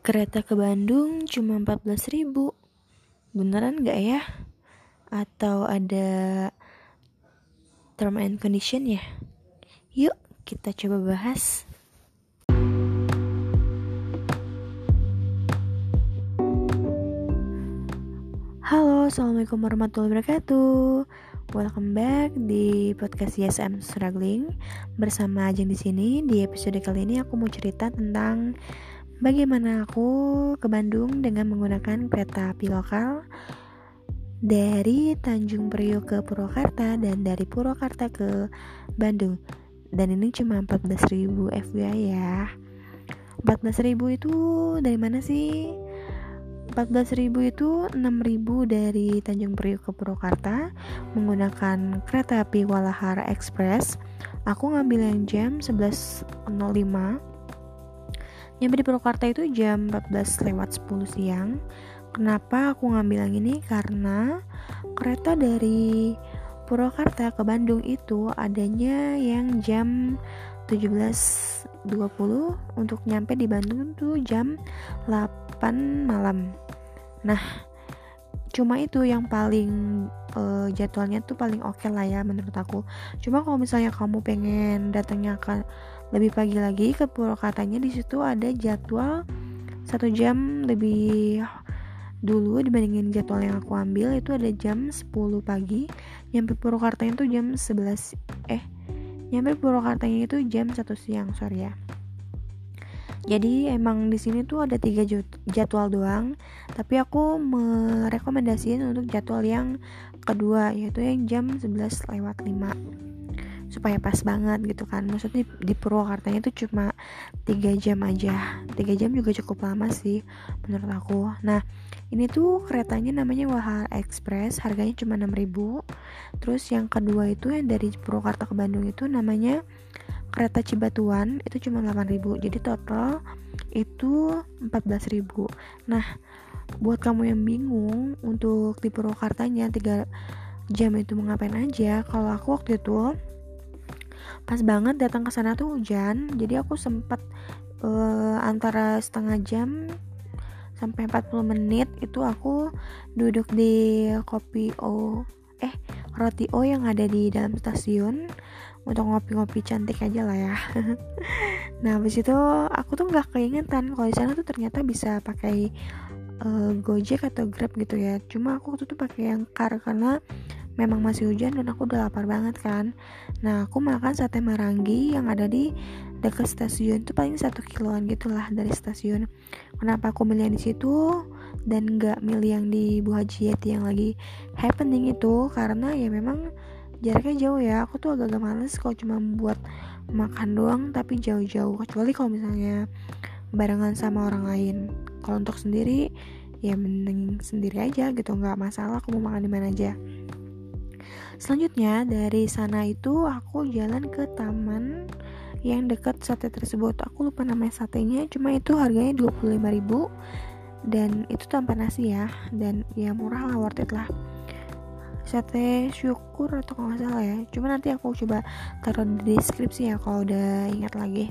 Kereta ke Bandung cuma 14 ribu Beneran gak ya? Atau ada term and condition ya? Yuk kita coba bahas Halo, Assalamualaikum warahmatullahi wabarakatuh. Welcome back di podcast YSM Struggling bersama Ajeng di sini. Di episode kali ini aku mau cerita tentang Bagaimana aku ke Bandung dengan menggunakan kereta api lokal dari Tanjung Priok ke Purwakarta dan dari Purwakarta ke Bandung. Dan ini cuma 14.000 FYI ya. 14.000 itu dari mana sih? 14.000 itu 6.000 dari Tanjung Priok ke Purwakarta menggunakan kereta api Walahar Express. Aku ngambil yang jam 11.05 Nyampe di Purwakarta itu jam 14 lewat 10 siang. Kenapa aku ngambil yang ini? Karena kereta dari Purwakarta ke Bandung itu adanya yang jam 17.20 untuk nyampe di Bandung tuh jam 8 malam. Nah, cuma itu yang paling uh, jadwalnya tuh paling oke okay lah ya menurut aku. Cuma kalau misalnya kamu pengen datangnya ke lebih pagi lagi ke Purwakartanya di situ ada jadwal satu jam lebih dulu dibandingin jadwal yang aku ambil itu ada jam 10 pagi. Nyampe Purwakartanya itu jam 11 eh nyampe Purwakartanya itu jam 1 siang sorry ya. Jadi emang di sini tuh ada tiga jadwal doang tapi aku merekomendasikan untuk jadwal yang kedua yaitu yang jam 11 lewat 5 supaya pas banget gitu kan. Maksudnya di Purwakartanya itu cuma tiga jam aja. Tiga jam juga cukup lama sih menurut aku. Nah ini tuh keretanya namanya Wahar Express harganya cuma 6000 terus yang kedua itu yang dari Purwakarta ke Bandung itu namanya kereta Cibatuan itu cuma 8000 jadi total itu 14000 nah buat kamu yang bingung untuk di Purwakartanya tiga jam itu mau ngapain aja kalau aku waktu itu pas banget datang ke sana tuh hujan. Jadi aku sempat uh, antara setengah jam sampai 40 menit itu aku duduk di kopi O eh roti O yang ada di dalam stasiun untuk ngopi-ngopi cantik aja lah ya. Nah habis itu aku tuh nggak keingetan kalau di sana tuh ternyata bisa pakai uh, Gojek atau Grab gitu ya. Cuma aku tuh tuh pakai yang car karena memang masih hujan dan aku udah lapar banget kan? Nah aku makan sate marangi yang ada di dekat stasiun itu paling satu kiloan gitulah dari stasiun. Kenapa aku milih yang di situ dan nggak milih yang di Bu Haji Yeti yang lagi happening itu? Karena ya memang jaraknya jauh ya. Aku tuh agak-agak males kalau cuma buat makan doang tapi jauh-jauh. Kecuali kalau misalnya barengan sama orang lain. Kalau untuk sendiri ya mending sendiri aja gitu. Nggak masalah aku mau makan di mana aja Selanjutnya dari sana itu aku jalan ke taman yang dekat sate tersebut. Aku lupa namanya satenya, cuma itu harganya 25.000 dan itu tanpa nasi ya dan ya murah lah worth it lah. Sate syukur atau kalau nggak salah ya cuma nanti aku coba taruh di deskripsi ya kalau udah ingat lagi.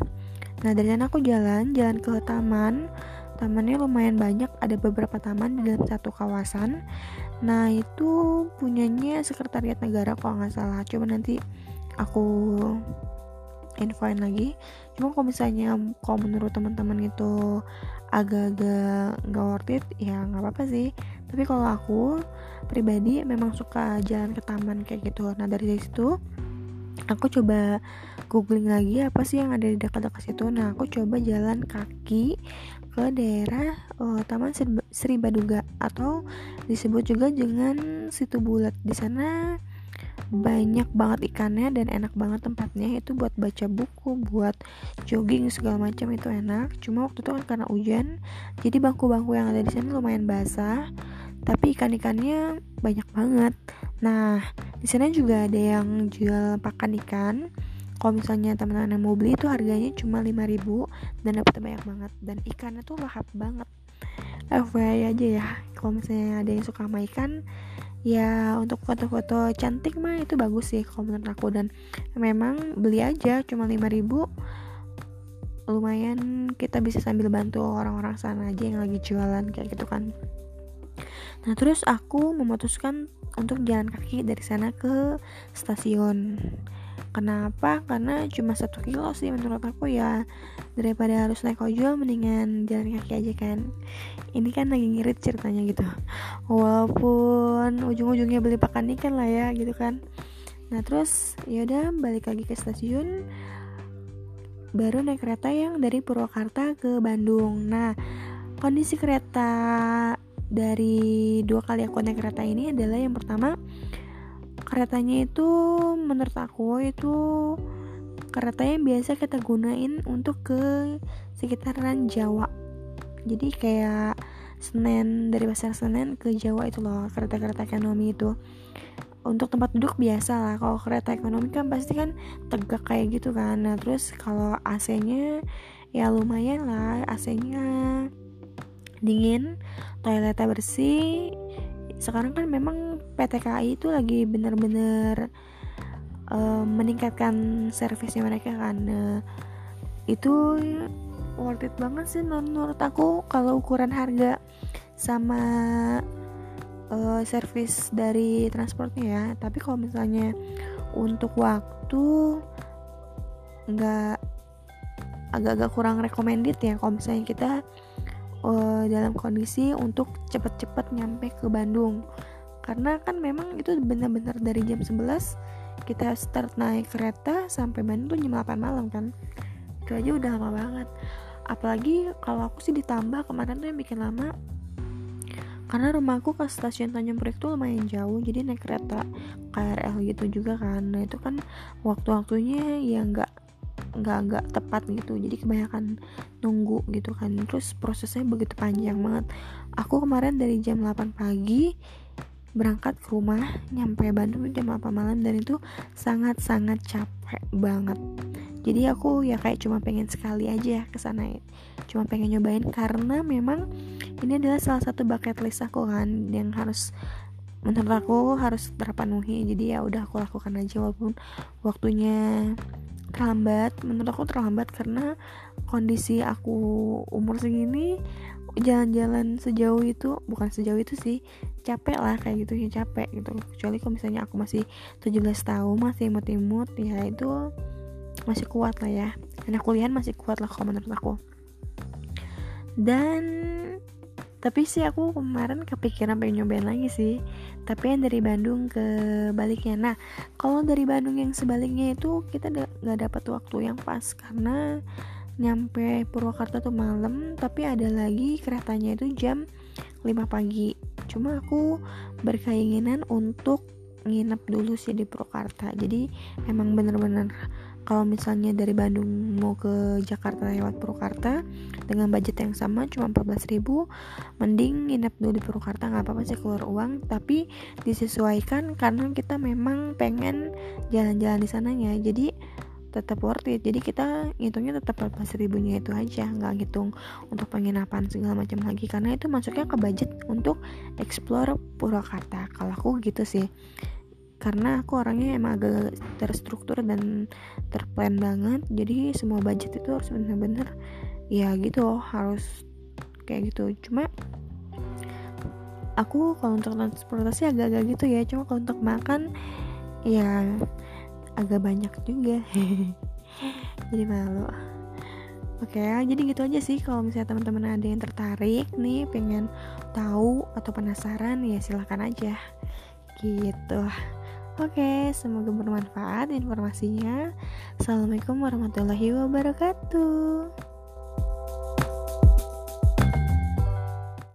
Nah dari sana aku jalan jalan ke taman tamannya lumayan banyak ada beberapa taman di dalam satu kawasan. Nah itu punyanya sekretariat negara kalau nggak salah. Coba nanti aku infoin lagi. Cuma kalau misalnya kalau menurut teman-teman itu agak-agak nggak worth it ya nggak apa-apa sih. Tapi kalau aku pribadi memang suka jalan ke taman kayak gitu. Nah dari situ aku coba googling lagi apa sih yang ada di dekat-dekat situ. Nah aku coba jalan kaki ke daerah uh, Taman Sri Baduga atau disebut juga dengan situ bulat. Di sana banyak banget ikannya dan enak banget tempatnya. Itu buat baca buku buat jogging segala macam itu enak. Cuma waktu itu kan karena hujan jadi bangku-bangku yang ada di sana lumayan basah tapi ikan-ikannya banyak banget. Nah di sana juga ada yang jual pakan ikan. Kalau misalnya teman-teman yang mau beli itu harganya cuma 5000 dan dapat banyak banget. Dan ikannya tuh lahap banget. FYI aja ya. Kalau misalnya ada yang suka sama ikan ya untuk foto-foto cantik mah itu bagus sih kalau menurut aku. Dan memang beli aja cuma 5000 lumayan kita bisa sambil bantu orang-orang sana aja yang lagi jualan kayak gitu kan nah terus aku memutuskan untuk jalan kaki dari sana ke stasiun. Kenapa? Karena cuma satu kilo sih menurut aku ya. Daripada harus naik ojol mendingan jalan kaki aja kan. Ini kan lagi ngirit ceritanya gitu. Walaupun ujung-ujungnya beli pakan ikan lah ya gitu kan. Nah terus yaudah balik lagi ke stasiun. Baru naik kereta yang dari Purwakarta ke Bandung. Nah, kondisi kereta dari dua kali aku naik kereta ini adalah yang pertama keretanya itu menurut aku itu kereta yang biasa kita gunain untuk ke sekitaran Jawa. Jadi kayak Senen dari pasar Senen ke Jawa itu loh kereta-kereta ekonomi itu untuk tempat duduk biasa lah kalau kereta ekonomi kan pasti kan tegak kayak gitu kan nah terus kalau AC-nya ya lumayan lah AC-nya dingin toiletnya bersih. Sekarang kan memang PT KAI itu lagi bener-bener uh, meningkatkan servisnya mereka kan. Uh, itu worth it banget sih menurut aku kalau ukuran harga sama uh, service dari transportnya ya. Tapi kalau misalnya untuk waktu nggak agak-agak kurang recommended ya. Kalau misalnya kita uh, dalam kondisi untuk cepat-cepat nyampe ke Bandung. Karena kan memang itu benar-benar dari jam 11 kita start naik kereta sampai Bandung tuh jam 8 malam kan. Itu aja udah lama banget. Apalagi kalau aku sih ditambah kemarin tuh yang bikin lama karena rumahku ke stasiun Tanjung Priok tuh lumayan jauh jadi naik kereta KRL gitu juga kan. Nah itu kan waktu-waktunya ya nggak nggak nggak tepat gitu. Jadi kebanyakan nunggu gitu kan. Terus prosesnya begitu panjang banget. Aku kemarin dari jam 8 pagi berangkat ke rumah nyampe Bandung jam 8 malam dan itu sangat-sangat capek banget. Jadi aku ya kayak cuma pengen sekali aja ke sana. Cuma pengen nyobain karena memang ini adalah salah satu bucket list aku kan yang harus menurut aku harus terpenuhi. Jadi ya udah aku lakukan aja walaupun waktunya terlambat menurut aku terlambat karena kondisi aku umur segini jalan-jalan sejauh itu bukan sejauh itu sih capek lah kayak gitu ya capek gitu. Kecuali kalau misalnya aku masih 17 tahun masih imut-imut ya itu masih kuat lah ya. Anak kuliah masih kuat lah kalau menurut aku. Dan tapi sih aku kemarin kepikiran pengen nyobain lagi sih. Tapi yang dari Bandung ke baliknya. Nah kalau dari Bandung yang sebaliknya itu kita nggak dapat waktu yang pas karena nyampe Purwakarta tuh malam tapi ada lagi keretanya itu jam 5 pagi. Cuma aku berkeinginan untuk nginep dulu sih di Purwakarta. Jadi emang bener-bener kalau misalnya dari Bandung mau ke Jakarta lewat Purwakarta dengan budget yang sama cuma 14.000 mending nginep dulu di Purwakarta nggak apa-apa sih keluar uang tapi disesuaikan karena kita memang pengen jalan-jalan di sananya. Jadi tetap worth it. Jadi kita ngitungnya tetap 14 ribunya itu aja nggak ngitung untuk penginapan segala macam lagi. Karena itu masuknya ke budget untuk explore Purwakarta. Kalau aku gitu sih. Karena aku orangnya emang agak terstruktur dan terplan banget. Jadi semua budget itu harus bener-bener ya gitu harus kayak gitu. Cuma aku kalau untuk transportasi agak-agak gitu ya. Cuma kalau untuk makan ya agak banyak juga jadi malu Oke, jadi gitu aja sih kalau misalnya teman-teman ada yang tertarik nih pengen tahu atau penasaran ya silahkan aja gitu. Oke, semoga bermanfaat informasinya. Assalamualaikum warahmatullahi wabarakatuh.